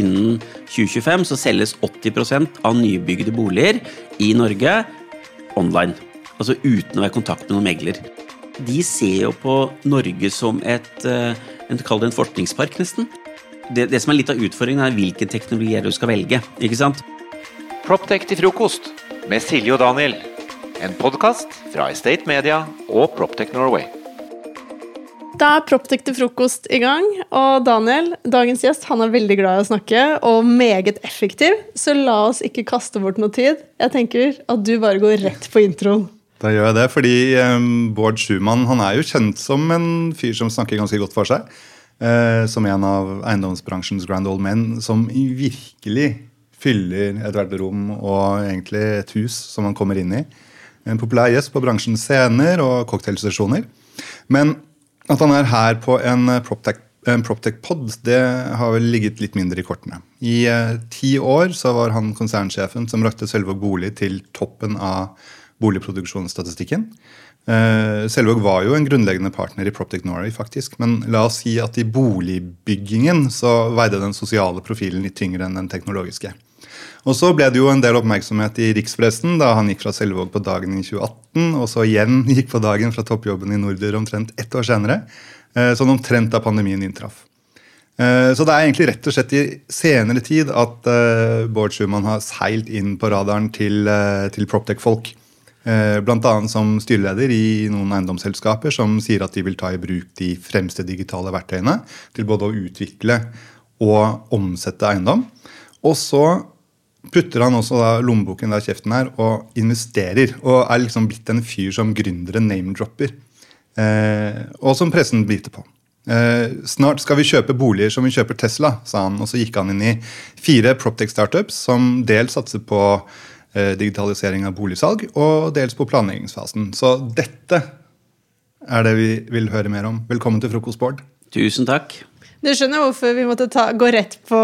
innen 2025 så selges 80% av nybygde boliger i Norge online. Altså uten å være i kontakt med noen megler. De ser jo på Norge som et, eh, en, kall det en forskningspark, nesten. Det, det som er litt av utfordringen, er hvilken teknologi du skal velge. ikke sant? Proptech til frokost med Silje og Daniel. En podkast fra Estate Media og Proptech Norway. Da er Proptek til frokost i gang. Og Daniel, dagens gjest, han er veldig glad i å snakke og meget effektiv. Så la oss ikke kaste bort noe tid. Jeg tenker at du bare går rett på introen. Da gjør jeg det, fordi um, Bård Schumann han er jo kjent som en fyr som snakker ganske godt for seg. Uh, som en av eiendomsbransjens grand old men, som virkelig fyller ethvert rom og egentlig et hus som man kommer inn i. En populær gjest på bransjens scener og cocktailsesjoner. Men at han er her på en eh, PropTech-pod, det har vel ligget litt mindre i kortene. I eh, ti år så var han konsernsjefen som rakte Selvåg bolig til toppen av boligproduksjonsstatistikken. Eh, Selvåg var jo en grunnleggende partner i Proptech Norway, faktisk. Men la oss si at i boligbyggingen så veide den sosiale profilen litt tyngre enn den teknologiske. Og så ble det jo en del oppmerksomhet i rikspressen da han gikk fra Selvåg på dagen i 2018, og så igjen gikk på dagen fra toppjobben i Nordir omtrent ett år senere. Sånn omtrent da pandemien inntraff. Eh, så det er egentlig rett og slett i senere tid at eh, Bård Schumann har seilt inn på radaren til, til Proptech-folk. Bl.a. som styreleder i noen eiendomsselskaper som sier at de vil ta i bruk de fremste digitale verktøyene til både å utvikle og omsette eiendom. Og så putter han også da lommeboken der kjeften er, og investerer. Og er liksom blitt en fyr som gründere name-dropper. Eh, og som pressen biter på. Eh, snart skal vi kjøpe boliger som vi kjøper Tesla, sa han. Og så gikk han inn i fire Proptech-startups som dels satser på eh, digitalisering av boligsalg, og dels på planleggingsfasen. Så dette er det vi vil høre mer om. Velkommen til frokost, Bård. Tusen takk. Du skjønner hvorfor vi måtte ta, gå rett på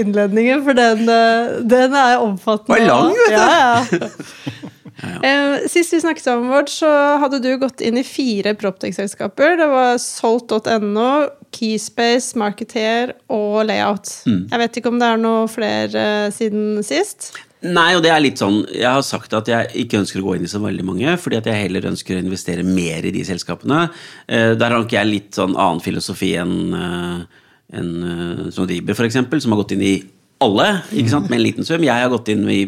innledningen, for den, eh, den er omfattende. Og lang, vet du. Ja, ja. Eh, sist vi snakket sammen, vårt, så hadde du gått inn i fire Proptex-selskaper. Det var solgt.no, Keyspace, Marketeer og Layout. Mm. Jeg vet ikke om det er noe flere siden sist? Nei, og det er litt sånn Jeg har sagt at jeg ikke ønsker å gå inn i så veldig mange, fordi at jeg heller ønsker å investere mer i de selskapene. Eh, der har nok jeg litt sånn annen filosofi enn eh, en, som Driber, f.eks., som har gått inn i alle ikke sant, med en liten sum. Jeg har gått inn i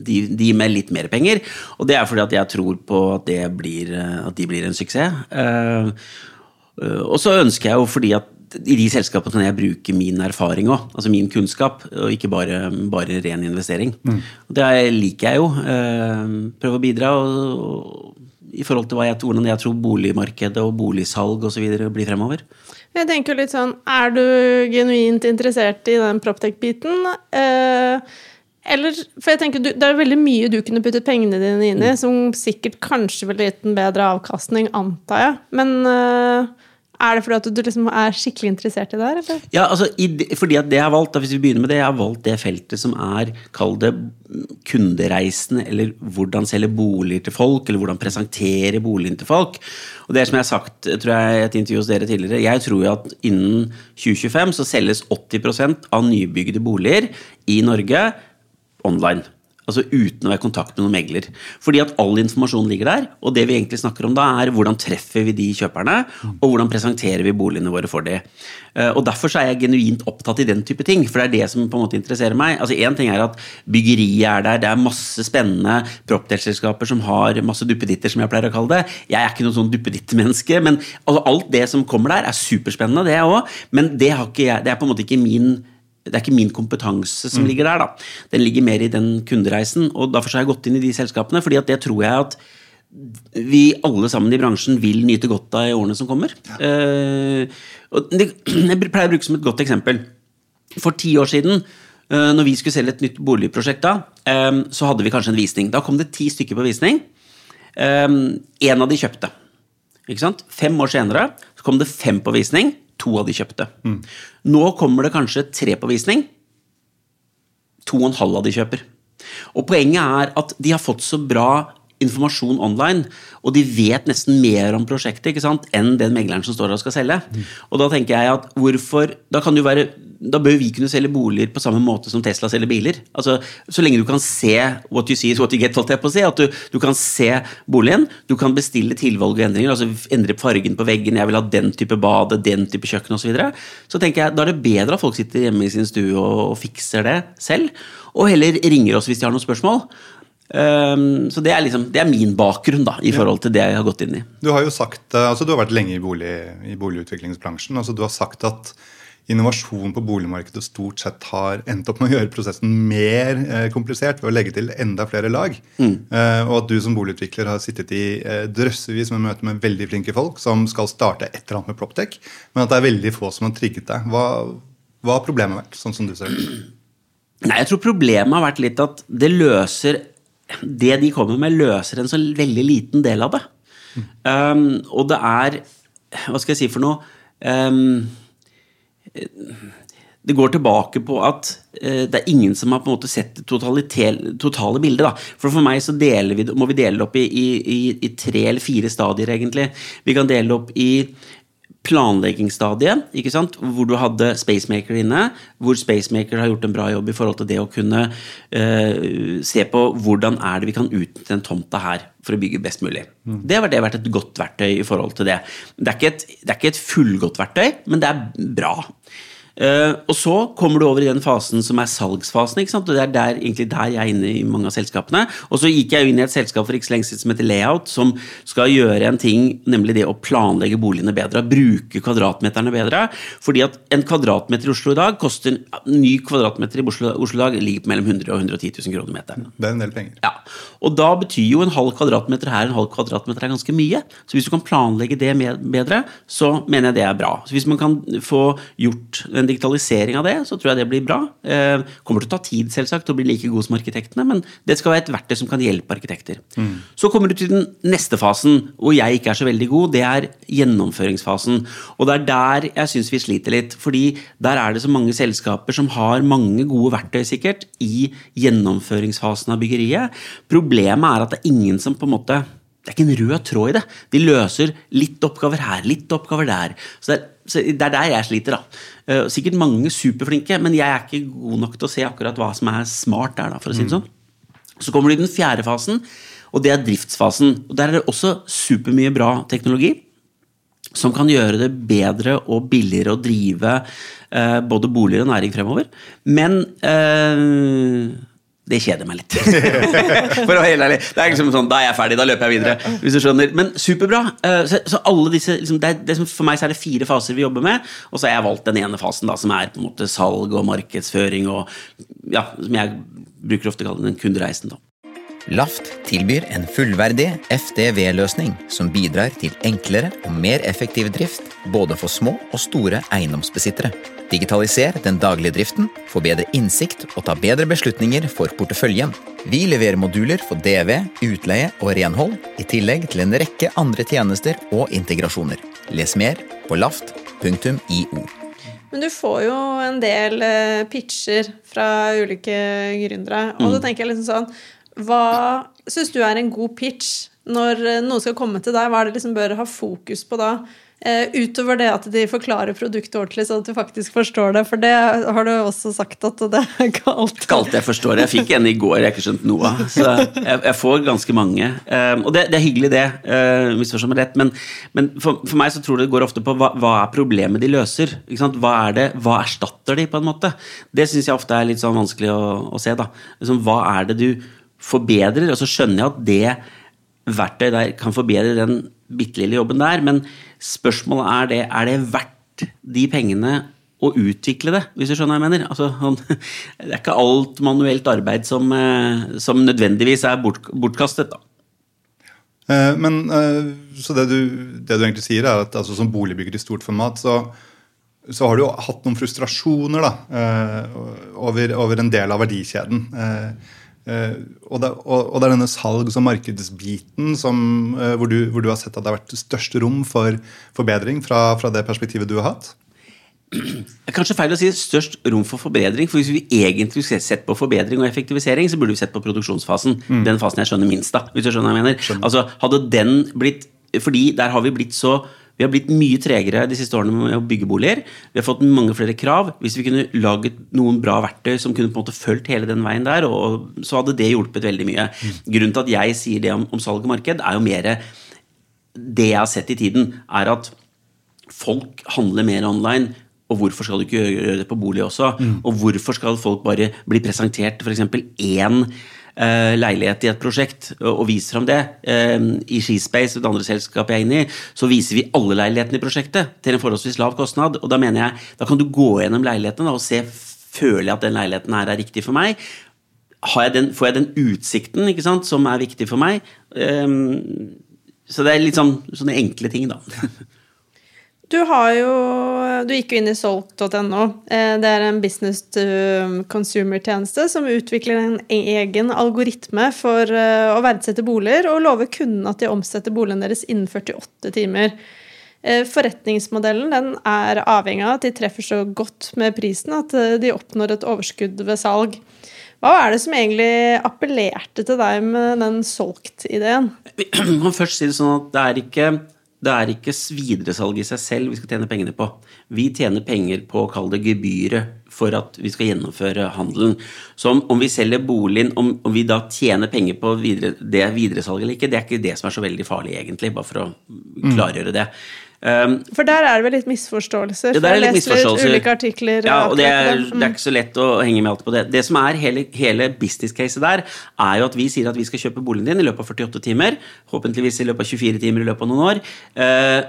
de, de, med litt mer penger, og det er fordi at jeg tror på at, blir, at de blir en suksess. Og så ønsker jeg jo fordi at i de selskapene kan jeg bruke min erfaring òg, altså min kunnskap, og ikke bare, bare ren investering. Mm. Det liker jeg jo. Eh, prøve å bidra og, i forhold til jeg, hvordan jeg tror boligmarkedet og boligsalg osv. blir fremover. Jeg tenker litt sånn, Er du genuint interessert i den Proptech-biten? Eh, eller, for jeg tenker, Det er veldig mye du kunne puttet pengene dine inn i, mm. som sikkert kanskje ville gitt en bedre avkastning, antar jeg. Men eh, er det fordi at du liksom er skikkelig interessert i det her? Ja, altså, fordi at det jeg har valgt, hvis vi begynner med det, jeg har valgt det feltet som er, kall det kundereisende, eller hvordan selge boliger til folk, eller hvordan presentere boligen til folk. Og det som jeg har sagt tror jeg i et intervju hos dere tidligere, jeg tror at innen 2025 så selges 80% av nybygde boliger i Norge online. Altså uten å være i kontakt med noen megler. Fordi at all informasjon ligger der, og det vi egentlig snakker om da, er hvordan treffer vi de kjøperne, og hvordan presenterer vi boligene våre for de. Eh, og Derfor er jeg genuint opptatt i den type ting, for det er det som på en måte interesserer meg. Altså Én ting er at byggeriet er der, det er masse spennende propdelselskaper som har masse duppeditter, som jeg pleier å kalle det. Jeg er ikke noe sånn duppedittmenneske, men altså, alt det som kommer der, er superspennende, det òg. Men det, jeg, det er på en måte ikke min det er ikke min kompetanse som mm. ligger der. da. Den ligger mer i den kundereisen. og Derfor har jeg gått inn i de selskapene, fordi at det tror jeg at vi alle sammen i bransjen vil nyte godt av i årene som kommer. Ja. Uh, det, jeg pleier å bruke som et godt eksempel. For ti år siden, uh, når vi skulle selge et nytt boligprosjekt, da, um, så hadde vi kanskje en visning. Da kom det ti stykker på visning. Um, en av de kjøpte. Ikke sant? Fem år senere så kom det fem på visning to av de kjøpte. Mm. Nå kommer det kanskje tre på visning. To og en halv av de kjøper. Og poenget er at de har fått så bra informasjon online, og de vet nesten mer om prosjektet ikke sant, enn den megleren som står der og skal selge. Og da tenker jeg at hvorfor Da kan jo være da bør vi kunne selge boliger på samme måte som Tesla selger biler. Altså, Så lenge du kan se what you see is what you get, holdt jeg på å si. At du, du kan se boligen, du kan bestille tilvalg og endringer. altså Endre fargen på veggen, jeg vil ha den type bade, den type kjøkken osv. Så, videre. så tenker jeg, da er det bedre at folk sitter hjemme i sin stue og, og fikser det selv. Og heller ringer oss hvis de har noen spørsmål. Um, så det er, liksom, det er min bakgrunn da, i forhold til det jeg har gått inn i. Du har jo sagt, eh, altså du har vært lenge i, bolig, i boligutviklingsbransjen. altså Du har sagt at innovasjon på boligmarkedet stort sett har endt opp med å gjøre prosessen mer eh, komplisert ved å legge til enda flere lag. Mm. Eh, og at du som boligutvikler har sittet i eh, drøssevis med møter med veldig flinke folk som skal starte et eller annet med Proptech, men at det er veldig få som har trigget deg. Hva, hva har problemet vært, sånn som du ser det? Nei, jeg tror problemet har vært litt at det løser Det de kommer med, løser en så veldig liten del av det. Um, og det er Hva skal jeg si for noe? Um, det går tilbake på at uh, det er ingen som har på en måte sett det totale bildet. Da. For for meg så vi, må vi dele det opp i, i, i, tre eller fire stadier, egentlig. Vi kan dele det opp i planleggingsstadiet, ikke sant? hvor du hadde Spacemaker inne. Hvor Spacemaker har gjort en bra jobb i forhold til det å kunne uh, se på hvordan er det vi kan utnytte den tomta her for å bygge best mulig. Mm. Det har vært et godt verktøy i forhold til det. Det er, et, det er ikke et fullgodt verktøy, men det er bra. Uh, og så kommer du over i den fasen som er salgsfasen. Og Det er der, egentlig der jeg er inne i mange av selskapene. Og så gikk jeg inn i et selskap for ikke så lenge siden som heter Layout, som skal gjøre en ting, nemlig det å planlegge boligene bedre. Bruke kvadratmeterne bedre. Fordi at en kvadratmeter i Oslo i dag koster en ny kvadratmeter i Oslo, Oslo i dag ligger på mellom 100 og 110 000 kroner meteren. Det er en del penger. Ja. Og da betyr jo en halv kvadratmeter her en halv kvadratmeter er ganske mye. Så hvis du kan planlegge det bedre, så mener jeg det er bra. Så hvis man kan få gjort en digitalisering av det, så tror jeg det blir bra. Eh, kommer til å ta tid selvsagt å bli like god som arkitektene, men det skal være et verktøy som kan hjelpe arkitekter. Mm. Så kommer du til den neste fasen, hvor jeg ikke er så veldig god. Det er gjennomføringsfasen. Og det er der jeg syns vi sliter litt. fordi der er det så mange selskaper som har mange gode verktøy, sikkert, i gjennomføringsfasen av byggeriet. Problemet er at det er ingen som på en måte det er ikke en rød tråd i det. De løser litt oppgaver her, litt oppgaver der. Så det er, det er der jeg sliter. da. Uh, sikkert mange superflinke, men jeg er ikke god nok til å se akkurat hva som er smart der. da, for å si det sånn. Så kommer du i den fjerde fasen, og det er driftsfasen. og Der er det også supermye bra teknologi som kan gjøre det bedre og billigere å drive uh, både boliger og næring fremover. Men uh, det kjeder meg litt. For å være helt ærlig. Det er liksom sånn, Da er jeg ferdig, da løper jeg videre. hvis du skjønner. Men superbra. Eh, så, så alle disse, liksom, det er, det for meg så er det fire faser vi jobber med, og så har jeg valgt den ene fasen da, som er på en måte salg og markedsføring og ja, som jeg bruker ofte å kalle den kundereisen. da. Laft tilbyr en fullverdig FDV-løsning som bidrar til enklere og mer effektiv drift både for små og store eiendomsbesittere. Digitaliser den daglige driften, få bedre innsikt og ta bedre beslutninger for porteføljen. Vi leverer moduler for DV, utleie og renhold, i tillegg til en rekke andre tjenester og integrasjoner. Les mer på laft.io. Men du får jo en del eh, pitcher fra ulike gründere, og mm. da tenker jeg liksom sånn hva syns du er en god pitch når eh, noen skal komme til deg? Hva er det liksom bør ha fokus på da? Uh, utover det at de forklarer produktet ordentlig, så at du faktisk forstår det. For det har du også sagt at det er. Ikke alt jeg forstår. Jeg fikk en i går jeg har ikke skjønt noe av. Så jeg, jeg, får ganske mange. Uh, og det, det, er hyggelig, det. Uh, Misforstå rett. Men, men for, for, meg så tror det går ofte på hva, hva er problemet de løser. Hva, er det, hva erstatter de, på en måte? Det syns jeg ofte er litt sånn vanskelig å, å se. da. Liksom, hva er det du forbedrer. Og så skjønner jeg at det verktøyet der kan forbedre den bitte lille jobben der, men spørsmålet er det er det verdt de pengene å utvikle det, hvis du skjønner hva jeg mener. Altså, det er ikke alt manuelt arbeid som, eh, som nødvendigvis er bort, bortkastet. da. Eh, men eh, så det du, det du, egentlig sier, er at altså, som boligbygger i stort format, så, så har du jo hatt noen frustrasjoner da, over, over, en del av verdikjeden. Uh, og, det, og, og, det, er denne salgs- og markedsbiten som, uh, hvor, du, hvor, du, har sett at det har vært størst rom for forbedring fra, fra, det perspektivet du har hatt? Det er kanskje feil å si størst rom for forbedring. For hvis vi egentlig skulle sett på forbedring og effektivisering, så burde vi sett på produksjonsfasen. Den fasen jeg skjønner minst, da. Hvis du skjønner hva jeg mener. Altså, hadde den blitt Fordi der har vi blitt så vi har blitt mye tregere de siste årene med å bygge boliger. Vi har fått mange flere krav. Hvis vi kunne laget noen bra verktøy som kunne på en måte fulgt hele den veien der, og, så hadde det hjulpet veldig mye. Grunnen til at jeg sier det om, om salg og marked, er jo mer det jeg har sett i tiden, er at folk handler mer online. Og hvorfor skal du ikke gjøre det på bolig også? Og hvorfor skal folk bare bli presentert f.eks. én leilighet i et prosjekt og, og vise fram det? Eh, I Skispace, det andre selskapet jeg er inne i, så viser vi alle leilighetene i prosjektet til en forholdsvis lav kostnad. Og da mener jeg, da kan du gå gjennom leilighetene og se føler jeg at den leiligheten her er riktig for meg. Jeg den, får jeg den utsikten sant, som er viktig for meg? Eh, så det er litt sånn sånne enkle ting, da. Du har jo Du gikk jo inn i solgt.no. Eh, Det er en business to consumer-tjeneste som utvikler en egen algoritme for eh, å verdsette boliger og lover kundene at de omsetter boligen deres innen 48 timer. Eh, Forretningsmodellen den er avhengig av at de treffer så godt med prisen at eh, de oppnår et overskudd ved salg. Hva er det som egentlig appellerte til deg med den solgt-ideen? Vi kan først si det sånn at det er ikke det er ikke videresalg i seg selv vi skal tjene pengene på. Vi tjener penger på å kalle det gebyret for at vi skal gjennomføre handelen. Så om, om vi selger boligen, om, om, vi da tjener penger på videre, det videresalget eller ikke, det er ikke det som er så veldig farlig, egentlig, bare for å klargjøre det. Um, For der er det vel litt misforståelser? Ja, der er litt misforståelser. ulike artikler. Ja, og det er, det er ikke så lett å henge med alltid på det. Det som er hele, hele business-caset der, er jo at vi sier at vi skal kjøpe boligen din i løpet av 48 timer. håpentligvis i løpet av 24 timer i løpet av noen år. Eh,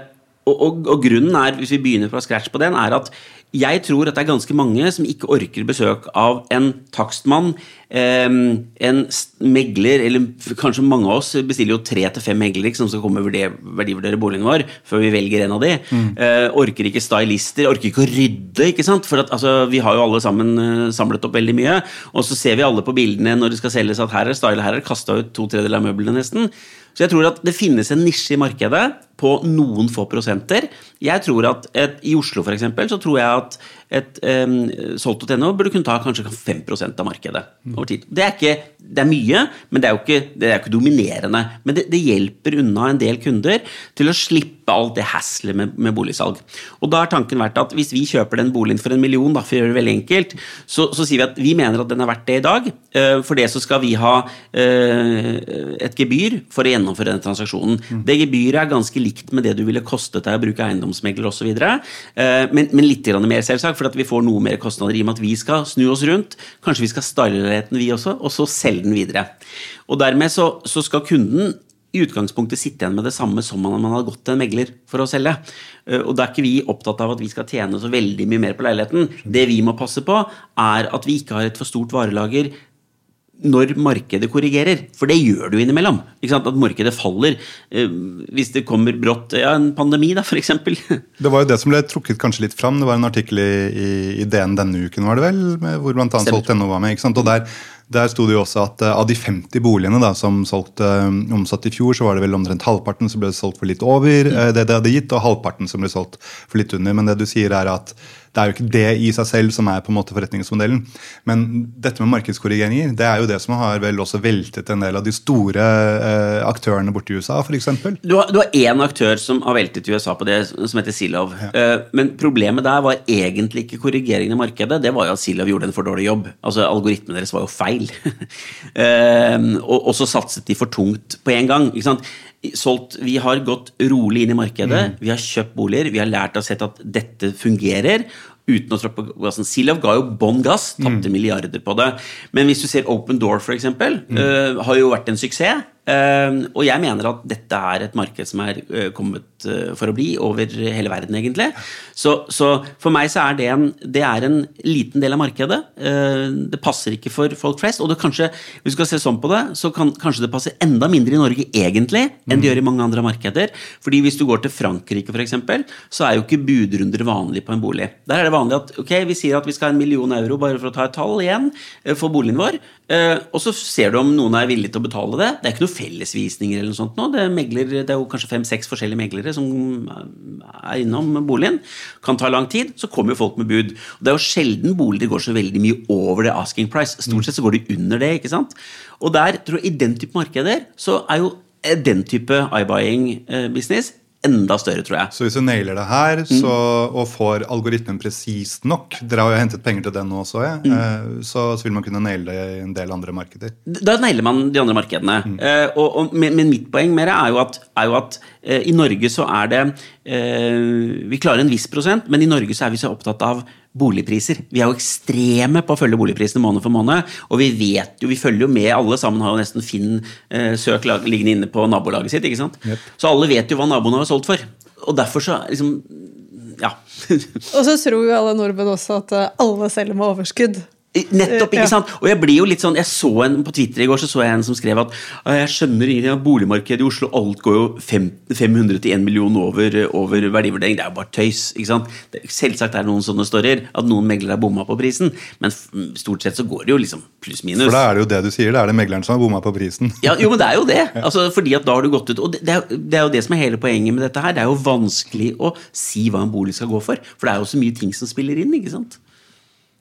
og, og, og grunnen er, hvis vi begynner fra scratch på den, er at jeg tror at det er ganske mange som ikke orker besøk av en takstmann, eh, en megler, eller kanskje mange av oss bestiller jo tre til fem meglere som skal komme og vurdere- verdivurdere boligen vår før vi velger en av de. Mm. orker ikke stylister, orker ikke å rydde, ikke sant? For at, altså, vi har jo alle sammen eh, samlet opp veldig mye, og så ser vi alle på bildene når det skal selges at her er style, her er det kasta ut to tredjedeler av møblene nesten. Så jeg tror at det finnes en nisje i markedet på noen få prosenter. Jeg tror at et, I Oslo for eksempel, så tror jeg at et um, solgt.no burde kunne ta kanskje 5% av markedet over tid. Det er, ikke, det er mye, men det er jo ikke, det er ikke dominerende. Men det, det hjelper unna en del kunder til å slippe alt det haslet med, med boligsalg. Og da har tanken vært at hvis vi kjøper den boligen for en million, da, for å gjøre det veldig enkelt, så, så sier vi at vi mener at den er verdt det i dag. Eh, For det så skal vi ha eh, et gebyr for å gjennomføre den transaksjonen. Det gebyret er ganske likt med det du ville kostet deg å bruke eiendomsmegler osv. Men, men litt mer, selvsagt, for at vi får noe mer kostnader i og med at vi skal snu oss rundt. Kanskje vi skal style leiligheten, vi også, og så selge den videre. Og dermed så, så skal kunden i utgangspunktet sitte igjen med det samme som om man hadde gått til en megler for å selge. Eh, Og da er ikke vi opptatt av at vi skal tjene så veldig mye mer på leiligheten. Det vi må passe på, er at vi ikke har et for stort varelager når markedet korrigerer. For det gjør jo innimellom. Ikke sant? At markedet faller. Eh, Hvis det kommer brått ja, En pandemi, da, for eksempel. Det var jo det som ble trukket kanskje litt fram. Det var en artikkel i, i, DN denne uken, var det vel, med, hvor bl.a. Solgt.no var med. ikke sant? Og der, der sto det jo også at uh, av de 50 boligene da, som solgte uh, omsatt i fjor, så var det vel omtrent halvparten som ble solgt for litt over uh, det det hadde gitt, og halvparten som ble solgt for litt under. Men det du sier er at det er jo ikke det i seg selv som er på en måte forretningsmodellen. Men dette med markedskorrigeringer det er jo det som har vel også veltet en del av de store eh, aktørene borti USA, f.eks. Du har, du har én aktør som har veltet USA på det, som heter Silov. Eh, Men problemet der var egentlig ikke korrigeringen i markedet, det var jo at Silov gjorde en for dårlig jobb. Altså Algoritmene deres var jo feil. Eh, og, og så satset de for tungt på en gang. ikke sant? Solgt, vi har gått rolig inn i markedet, vi har kjøpt boliger, vi har lært og sett at dette fungerer. Uten å trå på gassen. Silav ga jo bånn gass, tapte milliarder på det. Men hvis du ser Open Door, for eksempel, Uh, har jo vært en suksess. Eh, og jeg mener at dette er et marked som er kommet for å bli over hele verden, egentlig. Så, så for meg så er det en, det er en liten del av markedet. Eh, det passer ikke for folk flest. Og det kanskje, hvis du skal se sånn på det, så kan kanskje det passe enda mindre i Norge egentlig enn det gjør i mange andre markeder. Fordi hvis du går til Frankrike, f.eks., så er jo ikke budrunder vanlig på en bolig. Der er det vanlig at ok, vi sier at vi skal ha en million euro bare for å ta et tall igjen for boligen vår. Og så ser du om noen er villig til å betale det. Det er ikke noe fellesvisninger eller noe sånt nå. Det, er megler, det er jo kanskje fem-seks forskjellige meglere som er innom boligen. Kan ta lang tid, så kommer jo folk med bud. Og det er jo sjelden boliger går så veldig mye over det asking price. Stort sett så går de under det. ikke sant? Og der, tror jeg, i den type markeder så er jo eh, den type iBuying-business enda større, tror jeg. Så hvis du nailer det her så, og får algoritmen presist nok Dere har jo hentet penger til den nå også, jeg. Mm. så, så vil man kunne naile det i en del andre markeder. Da nailer man de andre markedene. Eh, og, og, men, mitt poeng mer er jo at, er jo at eh, i Norge så er det eh, Vi klarer en viss prosent, men i Norge så er vi så opptatt av boligpriser. Vi er jo ekstreme på å følge boligprisene måned for måned. Og vi vet jo, vi følger jo med, alle sammen har jo nesten Finn eh, søk liggende inne på nabolaget sitt. ikke sant? Så alle vet jo hva naboen har solgt for. Og derfor så liksom Ja. Og så tror jo alle nordmenn også at eh, alle selger med overskudd. Nettopp, ikke Ja. sant? Og jeg blir jo litt sånn Jeg så en på Twitter i går så så jeg en som skrev at «Ah, jeg skjønner ingenting av boligmarkedet i Oslo. Alt går jo 500 til 1 million over, over verdivurdering. Det er jo bare tøys. ikke sant? Det, selvsagt er det noen sånne storyer at noen meglere har bomma på prisen, men stort sett så går det jo liksom pluss-minus. For da er det jo det du sier. Da er det megleren som har bomma på prisen. Ja, jo, men det er jo det. Altså, fordi at da har du gått ut Og det, er, det er jo det som er hele poenget med dette her. Det er jo vanskelig å si hva en bolig skal gå for. For det er jo så mye ting som spiller inn. ikke sant?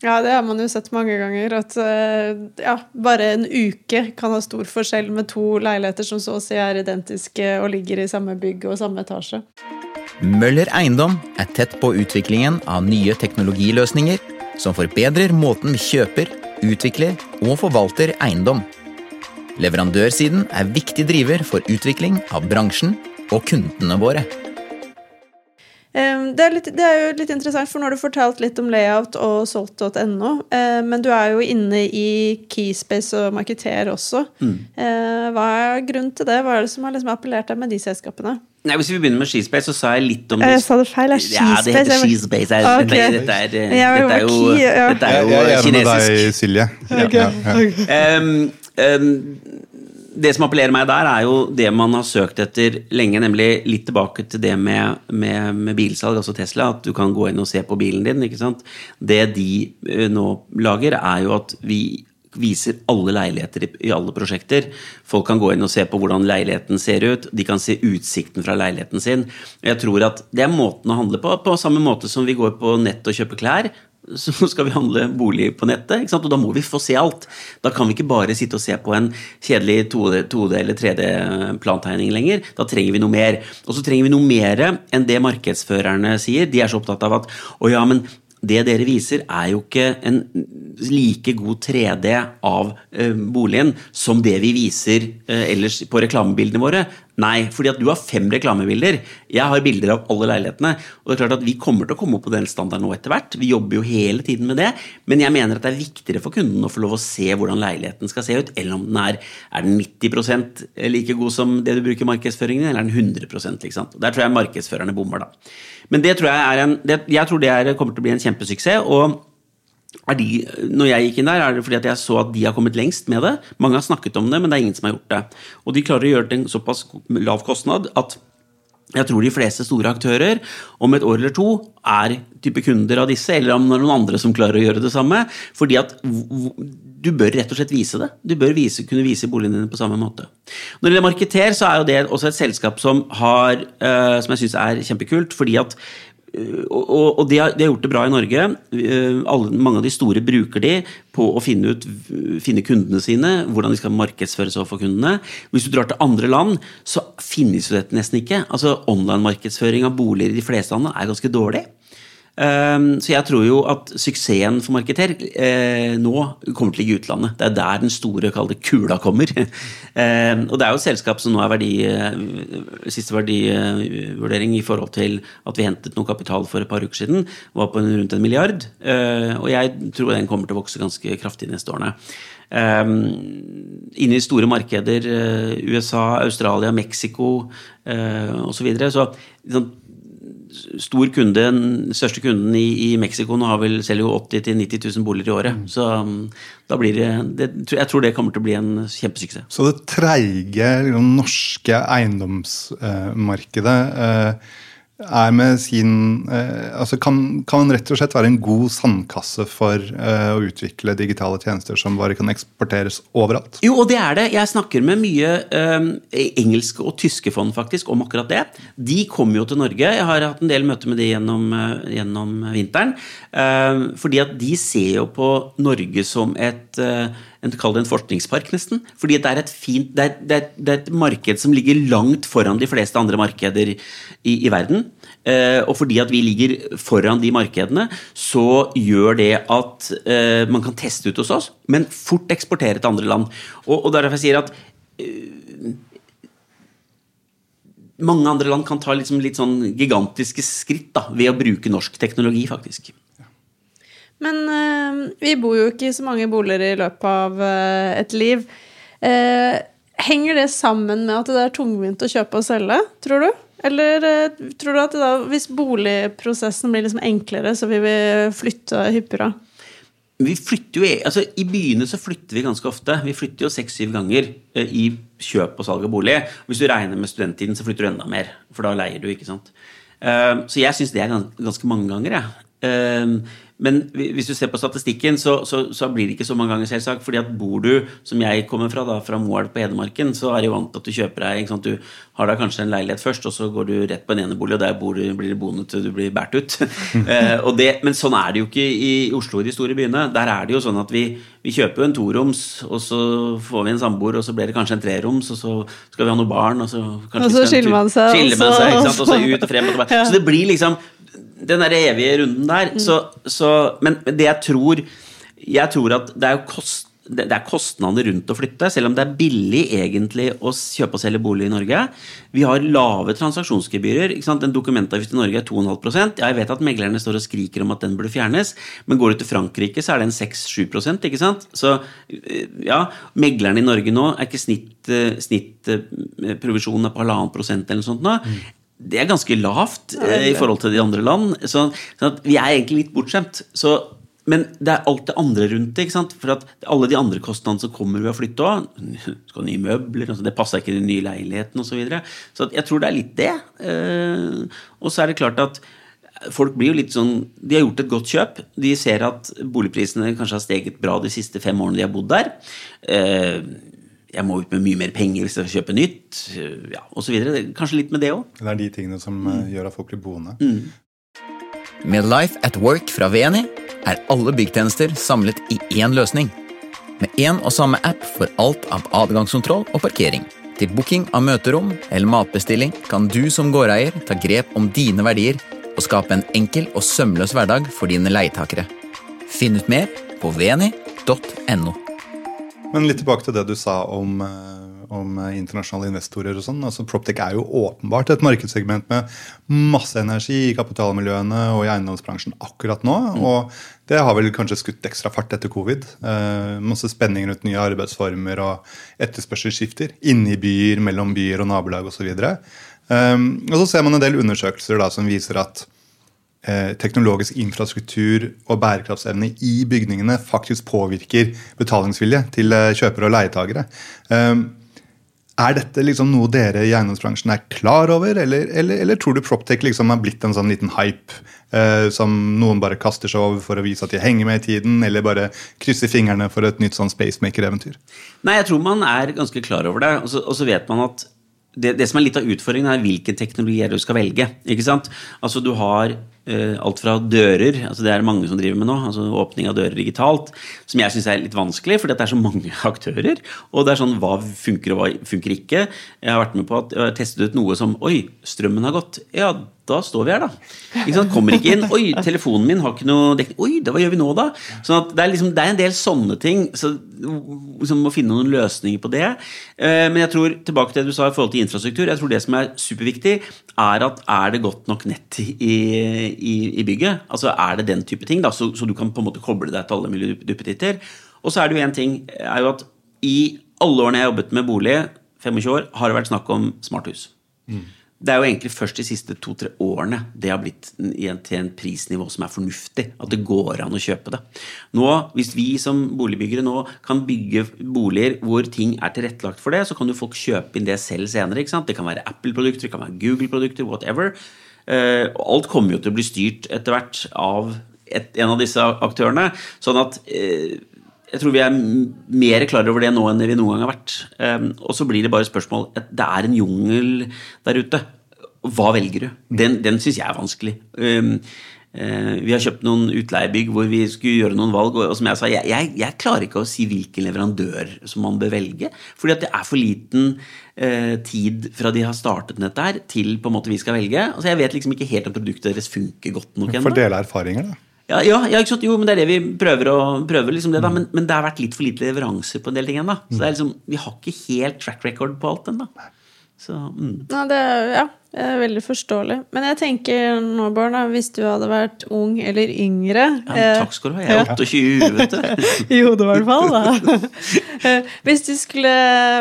Ja, det har man jo sett mange ganger. At eh, ja, bare en uke kan ha stor forskjell med to leiligheter som så å si er identiske og ligger i samme bygg og samme etasje. Møller Eiendom er tett på utviklingen av nye teknologiløsninger som forbedrer måten vi kjøper, utvikler og forvalter eiendom. Leverandørsiden er viktig driver for utvikling av bransjen og kundene våre. Eh, Det er, litt, det er jo litt interessant, for nå har du fortalt litt om layout og solgt.no, eh, men du er jo inne i Keyspace og marketer også. Mm. Hva er grunnen til det? Hva er det som har liksom appellert deg med de selskapene? Nei, Hvis vi begynner med Skispace, så sa jeg litt om Jeg sa det feil. Det er Ja, det heter Skispace. Okay. Dette, er- Dette, dette, er, dette er jo, dette er Jeg, kinesisk. jeg er med deg, Silje. Ja, Okay. ja, ja. ok. Det som appellerer meg der, er jo det man har søkt etter lenge, nemlig litt tilbake til det med, med, med bilsalg, altså Tesla. At du kan gå inn og se på bilen din. ikke sant? Det de eh, nå lager, er jo at vi viser alle leiligheter i alle prosjekter. Folk kan gå inn og se på hvordan leiligheten ser ut. De kan se utsikten fra leiligheten sin. Jeg tror at Det er måten å handle på. På samme måte som vi går på nett og kjøper klær så skal vi handle bolig på nettet, og da må vi få se alt. Da kan vi ikke bare sitte og se på en kjedelig 2D, 2D eller 3D-plantegning lenger. Da trenger vi noe mer. Og så trenger vi noe mer enn det markedsførerne sier. De er så opptatt av at å ja, men det dere viser, er jo ikke en like god 3D av eh, boligen som det vi viser eh, ellers på reklamebildene våre. Nei, fordi at du har fem reklamebilder. Jeg har bilder av alle leilighetene. Og det er klart at Vi kommer til å komme opp på den standarden nå etter hvert. Vi jobber jo hele tiden med det. Men jeg mener at det er viktigere for kunden å få lov å se hvordan leiligheten skal se ut, eller om den er, er den 90% like god som det du bruker i markedsføringen, eller er den 100 ikke sant? Der tror jeg markedsførerne bommer, da. Men det tror jeg er en, det, jeg tror det er, kommer til å bli en kjempesuksess. og de, når jeg gikk inn der, er det fordi at jeg så at de har kommet lengst med det. Mange har snakket om det, men det er ingen som har gjort det. Og de klarer å gjøre det til en såpass lav kostnad at jeg tror de fleste store aktører om et år eller to er type kunder av disse, eller om det er noen andre som klarer å gjøre det samme. Fordi at du bør rett og slett vise det. Du bør vise, kunne vise boligene dine på samme måte. Når det gjelder Marketer, så er jo det også et selskap som har, eh, som jeg syns er kjempekult, fordi at og, og- og de har, de har gjort det bra i Norge. Uh, Alle, mange av de store bruker de på å finne ut finne kundene sine, hvordan de skal markedsføres overfor kundene. Hvis du drar til andre land, så finnes jo dette nesten ikke. Altså Online-markedsføring av boliger i de fleste land er ganske dårlig. Um, så jeg tror jo at suksessen for Marketer eh, nå kommer til å ligge i utlandet. Det er der den store kalde kula kommer. um, og det er jo et selskap som nå er verdi, eh, siste verdivurdering i forhold til at vi hentet noe kapital for et par uker siden, var på rundt en milliard. Eh, og jeg tror den kommer til å vokse ganske kraftig de neste årene. Um, inne i store markeder, USA, Australia, Mexico osv. Så, videre, så liksom, stor kunde, den største kunden i, i Mexico nå har vel selger jo 80 000-90 000 boliger i året. Så um, da blir det, det Jeg tror det kommer til å bli en kjempesuksess. Så det treige liksom, norske eiendomsmarkedet eh, er med sin eh, altså kan, kan rett og slett være en god sandkasse for eh, å utvikle digitale tjenester som bare kan eksporteres overalt? Jo, og det er det. Jeg snakker med mye eh, engelske og tyske fond faktisk om akkurat det. De kommer jo til Norge. Jeg har hatt en del møter med de gjennom, eh, gjennom vinteren. Eh, fordi at de ser jo på Norge som et eh, en, en forskningspark, nesten. Fordi det er fint det er, det, er, det er, et marked som ligger langt foran de fleste andre markeder i, i verden. Eh, og fordi at vi ligger foran de markedene, så gjør det at eh, man kan teste ut hos oss, men fort eksportere til andre land. Og, og derfor jeg at eh, mange andre land kan ta liksom litt sånn gigantiske skritt da, ved å bruke norsk teknologi, faktisk. Men uh, vi bor jo ikke i så mange boliger i løpet av uh, et liv. Uh, henger det sammen med at det er tungvint å kjøpe og selge, tror du? Eller tror du at da, hvis boligprosessen blir liksom enklere, så vil vi flytte hyppigere? Vi flytter jo, e, altså I byene så flytter vi ganske ofte. Vi flytter jo seks-syv ganger i kjøp og salg av bolig. Hvis du regner med studenttiden, så flytter du enda mer. For da leier du, ikke sant. Så jeg syns det er ganske mange ganger, jeg. Men hvis du ser på statistikken, så, så, så, blir det ikke så mange ganger, selvsagt. fordi at bor du, som jeg kommer fra, da, fra Moelv på Hedmarken, så er det jo vant til at du kjøper deg ikke sant? Du har da kanskje en leilighet først, og så går du rett på en enebolig, og der bor du, blir du boende til du blir båret ut. eh, det, men sånn er det jo ikke i Oslo og de store byene. Der er det jo sånn at vi, vi kjøper jo en toroms, og så får vi en samboer, og så blir det kanskje en treroms, og så skal vi ha noen barn, og så, og så skiller man seg, skiller man seg og så ut og frem og tilbake. Så det blir liksom den der evige runden der. Mm. Så, så, men det jeg tror Jeg tror at det er kost det er kostnader rundt å flytte, selv om det er billig egentlig å kjøpe og selge bolig i Norge. Vi har lave transaksjonsgebyrer. En dokumentavgift i Norge er 2,5 Ja, Jeg vet at meglerne står og skriker om at den burde fjernes, men går du til Frankrike, så er den 6-7 ikke sant? Så eh, ja, meglerne i Norge nå er ikke snitt, eh, snitt eh, på halvannen prosent eller noe sånt nå. Mm det er ganske lavt eh, i forhold til de andre land. Så, så vi er egentlig litt bortskjemt. Så, men det er alt det andre rundt det. For at alle de andre kostnadene som kommer ved å flytte òg Skal ha nye møbler, altså det passer ikke i den nye leiligheten osv. Så, videre. så jeg tror det er litt det. Eh, og så er det klart at folk blir jo litt sånn De har gjort et godt kjøp. De ser at boligprisene kanskje har steget bra de siste fem årene de har bodd der. Eh, jeg må ut med mye mer penger hvis jeg skal kjøpe nytt, ja, osv. Kanskje litt med det òg. Det er de tingene som mm. gjør at folk blir boende. Mm. Med Life at Work fra VNI er alle byggtjenester samlet i én løsning. Med én og samme app for alt av adgangskontroll og parkering. Til booking av møterom eller matbestilling kan du som gårdeier ta grep om dine verdier og skape en enkel og sømløs hverdag for dine leietakere. Finn ut mer på veni.no. Men litt tilbake til det du sa om, eh, om internasjonale investorer og sånn. altså Proptech er jo åpenbart et markedssegment med masse energi i kapitalmiljøene og i eiendomsbransjen akkurat nå. Mm. Og det har vel kanskje skutt ekstra fart etter covid. Eh, masse spenning rundt nye arbeidsformer og etterspørselsskifter inni byer, mellom byer og nabolag osv. Og, så um, og så ser man en del undersøkelser da, som viser at Eh, teknologisk infrastruktur og bærekraftsevne i bygningene faktisk påvirker betalingsvilje til eh, kjøpere og leietagere. Eh, er dette liksom noe dere i eiendomsbransjen er klar over, eller, eller, eller tror du Proptech liksom har blitt en sånn liten hype eh, som noen bare kaster seg over for å vise at de henger med i tiden, eller bare krysser fingrene for et nytt sånn spacemaker-eventyr? Nei, jeg tror man er ganske klar over det, og så vet man at det, det, som er litt av utfordringen, er hvilken teknologi er du skal velge. ikke sant? Altså Du har uh, alt fra dører, altså det er det mange som driver med nå, altså åpning av dører digitalt, som jeg syns er litt vanskelig, fordi det er så mange aktører. Og det er sånn hva funker og hva funker ikke. Jeg har vært med på at jeg har testet ut noe som Oi, strømmen har gått. Ja, da står vi her, da. Ikke sant? Kommer ikke inn. Oi, telefonen min har ikke noe dekning. Oi, hva gjør vi nå, da? Sånn at det er, liksom, det er en del sånne ting. Så liksom, må finne noen løsninger på det. Eh, men jeg tror, tilbake til det du sa i forhold til infrastruktur, jeg tror det som er superviktig, er at er det godt nok nett i, i, i bygget? Altså er det den type ting, da, så, så, du kan på en måte koble deg til alle mulige duppetitter. Og så er det jo én ting, er jo at i alle årene jeg har jobbet med bolig, 25 år, har det vært snakk om smarthus. Mm. Det er jo egentlig først de siste to-tre årene det har blitt til en prisnivå som er fornuftig. At det går an å kjøpe det. Nå, Hvis vi som boligbyggere nå kan bygge boliger hvor ting er tilrettelagt for det, så kan jo folk kjøpe inn det selv senere. ikke sant? Det kan være Apple-produkter, det kan være Google-produkter, whatever. Eh, og alt kommer jo til å bli styrt etter hvert av et, en av disse aktørene. Sånn at eh, jeg tror vi er mer klar over det nå enn vi noen gang har vært. Eh, og så blir det bare spørsmål Det er en jungel der ute. Hva velger du? Den, den syns jeg er vanskelig. Um, eh, vi har kjøpt noen utleiebygg hvor vi skulle gjøre noen valg, og, som jeg sa, jeg, jeg, jeg klarer ikke å si hvilken leverandør som man bør velge. Fordi at det er for liten eh, tid fra de har startet med dette her, til på en måte vi skal velge. Altså Jeg vet liksom ikke helt om produktet deres funker godt nok ennå. Fordele erfaringer, da. Ja, ja, ja, ikke sant? Jo, men det er det vi prøver å prøve. liksom det, da. Men, men det har vært litt for lite leveranser på en del ting ennå. Så det er liksom, vi har ikke helt track record på alt ennå. Mm. Ja, det er, ja, det er veldig forståelig. Men jeg tenker nå, Bård, hvis du hadde vært ung eller yngre ja, men Takk skal du ha. Jeg er 28, vet du. I hodet, i hvert fall. Da. Eh, Hvis du skulle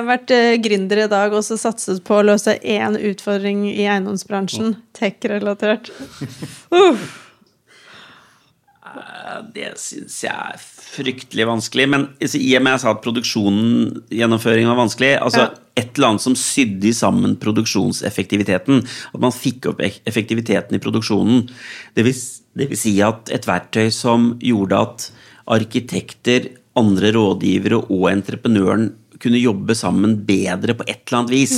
vært eh, gründer i dag og så satset på å løse én utfordring i eiendomsbransjen, tech-relatert uh, Det syns jeg er fryktelig vanskelig. Men i og med jeg sa at produksjonen, gjennomføringen var vanskelig altså Ja. Et eller annet som sydde sammen produksjonseffektiviteten. At man fikk opp effektiviteten i produksjonen. Det vil, det vil si at et verktøy som gjorde at arkitekter, andre rådgivere og entreprenøren kunne jobbe sammen bedre på et eller annet vis.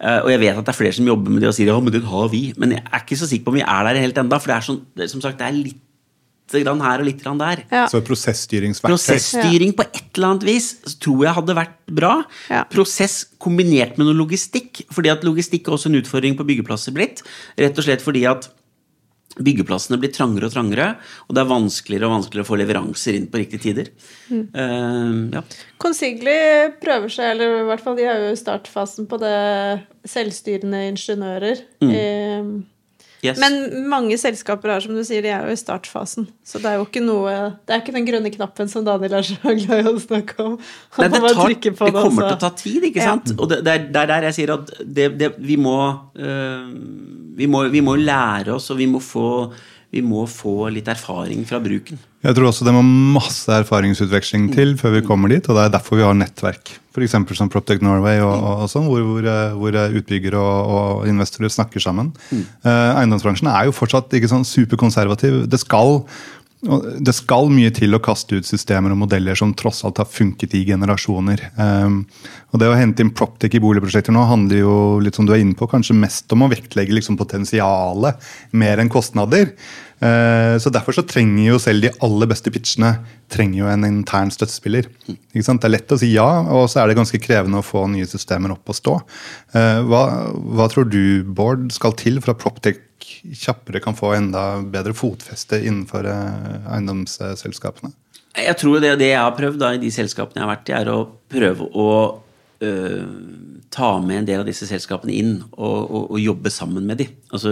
Eh, og jeg vet at det er flere som jobber med det og sier ja, men det har vi. Men jeg er ikke så sikker på om vi er der helt enda, for det er, sånn, det, som sagt, det er litt grann her og litt grann der. Ja. Så prosessstyringsverktøy. Prosessstyring på et eller annet vis tror jeg hadde vært bra. Ja. Prosess kombinert med noe logistikk. fordi at logistikk er også en utfordring på byggeplasser blitt. Rett og slett fordi at byggeplassene blir trangere og trangere, og det er vanskeligere og vanskeligere å få leveranser inn på riktige tider. Eh, ja. Consigli prøver seg, eller i hvert fall de har jo startfasen på det selvstyrende ingeniører. Eh, Yes. Men mange selskaper er som du sier, de er jo i startfasen. Så det er jo ikke noe Det er ikke den grønne knappen som Daniel er så glad i å snakke om. Nei, det, tar, det kommer og til å ta tid, ikke Ja. Og det, det, er, er der jeg sier at det, det, vi, må, øh, vi, må, vi må lære oss, og vi må, få, vi må få litt erfaring fra bruken. Jeg tror også det må masse erfaringsutveksling til før vi kommer dit, og det er derfor vi har nettverk. F.eks. som Proptech Norway og, og, sånn, hvor, hvor, eh, hvor eh, utbyggere og, og investorer snakker sammen. Eh, eiendomsbransjen er jo fortsatt ikke sånn superkonservativ. Det skal, det skal mye til å kaste ut systemer og modeller som tross alt har funket i generasjoner. Um, og Det å hente inn Proptech i boligprosjekter nå handler jo litt som du er inne på, kanskje mest om å vektlegge liksom potensialet mer enn kostnader. Eh, Så Derfor så trenger jo selv de aller beste pitchene trenger jo en intern støttespiller. Det er lett å si ja, og så er det ganske krevende å få nye systemer opp og stå. Eh, Hva, hva tror du, Bård, skal til for at Proptech kjappere kan få enda bedre fotfeste innenfor eh, eiendomsselskapene? Jeg tror det, det jeg har prøvd da, i de selskapene jeg har vært i, er å prøve å ta med en del av disse selskapene inn og, og, og jobbe sammen med dem. Altså,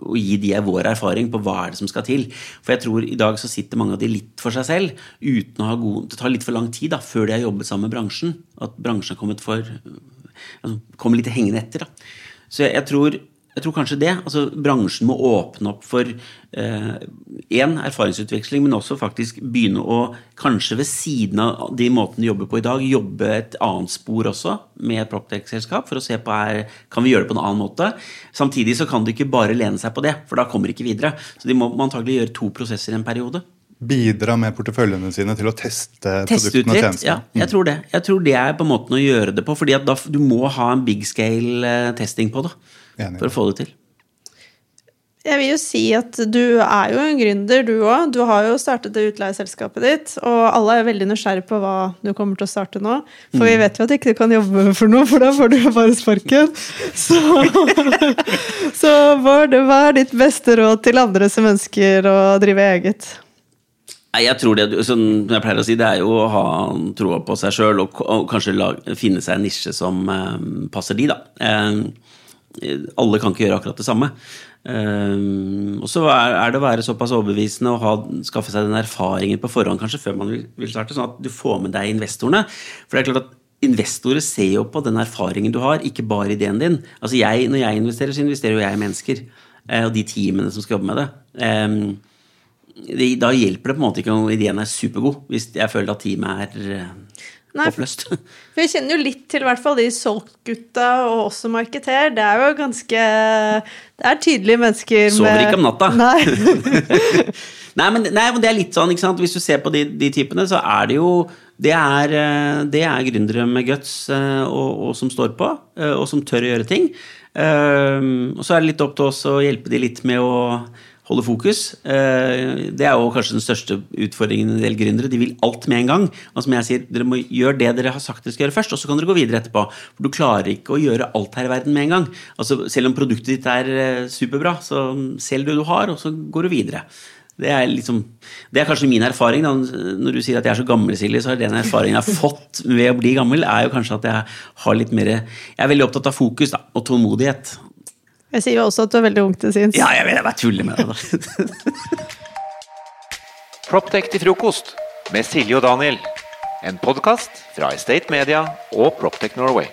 og gi de vår erfaring på hva er det som skal til. For jeg tror i dag så sitter mange av de litt for seg selv. uten å ha god, Det tar litt for lang tid da, før de har jobbet sammen med bransjen. At bransjen har kommet for altså, kommer litt hengende etter. Da. Så jeg, jeg tror jeg tror kanskje det. altså Bransjen må åpne opp for én erfaringsutveksling, men også faktisk begynne å, kanskje ved siden av de måtene de jobber på i dag, jobbe et annet spor også med Proptech-selskap for å se på her, kan vi gjøre det på en annen måte. Samtidig så kan de ikke bare lene seg på det, for da kommer de ikke videre. Så de må antagelig gjøre to prosesser i en periode. Bidra med porteføljene sine til å teste, Teste produktene og tjenestene. Ja, jeg tror det. Jeg tror det er på en måte å gjøre det på, fordi da, du må ha en big scale eh, testing på det. For å få det til. Jeg vil jo si at du er jo en gründer, du òg. Du har jo startet det utleieselskapet ditt, og alle er veldig nysgjerrige på hva du kommer til å starte nå. For vi vet jo at ikke du kan jobbe for noe, for da får du jo bare sparken. Så, så Bård, hva er ditt beste råd til andre som ønsker å drive eget? Nei, jeg tror det, som jeg pleier å si, det er jo å ha troa på seg sjøl og, og kanskje finne seg en nisje som eh, passer de, da. Eh, alle kan ikke gjøre akkurat det samme. Eh, og så er, det å være såpass overbevisende og ha, skaffe seg den erfaringen på forhånd kanskje før man vil, starte, sånn at du får med deg investorene. For det er klart at Investorer ser jo på den erfaringen du har, ikke bare ideen din. Altså jeg, Når jeg investerer, så investerer jo jeg i mennesker. eh, og de teamene som skal jobbe med det. Eh, det, da hjelper det på en måte ikke om ideen er supergod, hvis jeg føler at teamet er eh, Nei. Oppløst. For jeg kjenner jo litt til i hvert fall de Solgt-gutta og oss som marketer. Det er jo ganske Det er tydelige mennesker Sover ikke om natta. Nei. Nei men, nei, men det er litt sånn, ikke sant? Hvis du ser på de, de typene, så er det jo Det er, eh, det er gründere med guts eh, og, og som står på, eh, og som tør å gjøre ting. Og så er det litt opp til oss å hjelpe de litt med å holde fokus. Uh, det er jo kanskje den største utfordringen en del gründere. De vil alt med en gang. Og som jeg sier, dere må gjøre det dere har sagt dere skal gjøre først, og så kan dere gå videre etterpå. For du klarer ikke å gjøre alt her i verden med en gang. Altså, selv om produktet ditt er eh, superbra, så selg det du har, og så går du videre. Det er, liksom, det er kanskje min erfaring. Da. Når du sier at jeg er så gammel, Silje, så er den erfaringen jeg har fått ved å bli gammel, er jo kanskje at jeg har litt mer Jeg er veldig opptatt av fokus da, og tålmodighet. Jeg sier jo også at du er veldig ung til sinns. Ja, jeg vet, jeg bare tuller med det. da. Proptech til frokost med Silje og Daniel. En podkast fra Estate Media og Proptech Norway.